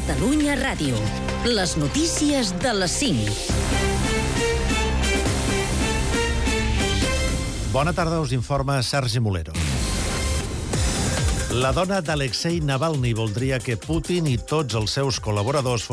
Catalunya Ràdio. Les notícies de les 5. Bona tarda, us informa Sergi Molero. La dona d'Alexei Navalny voldria que Putin i tots els seus col·laboradors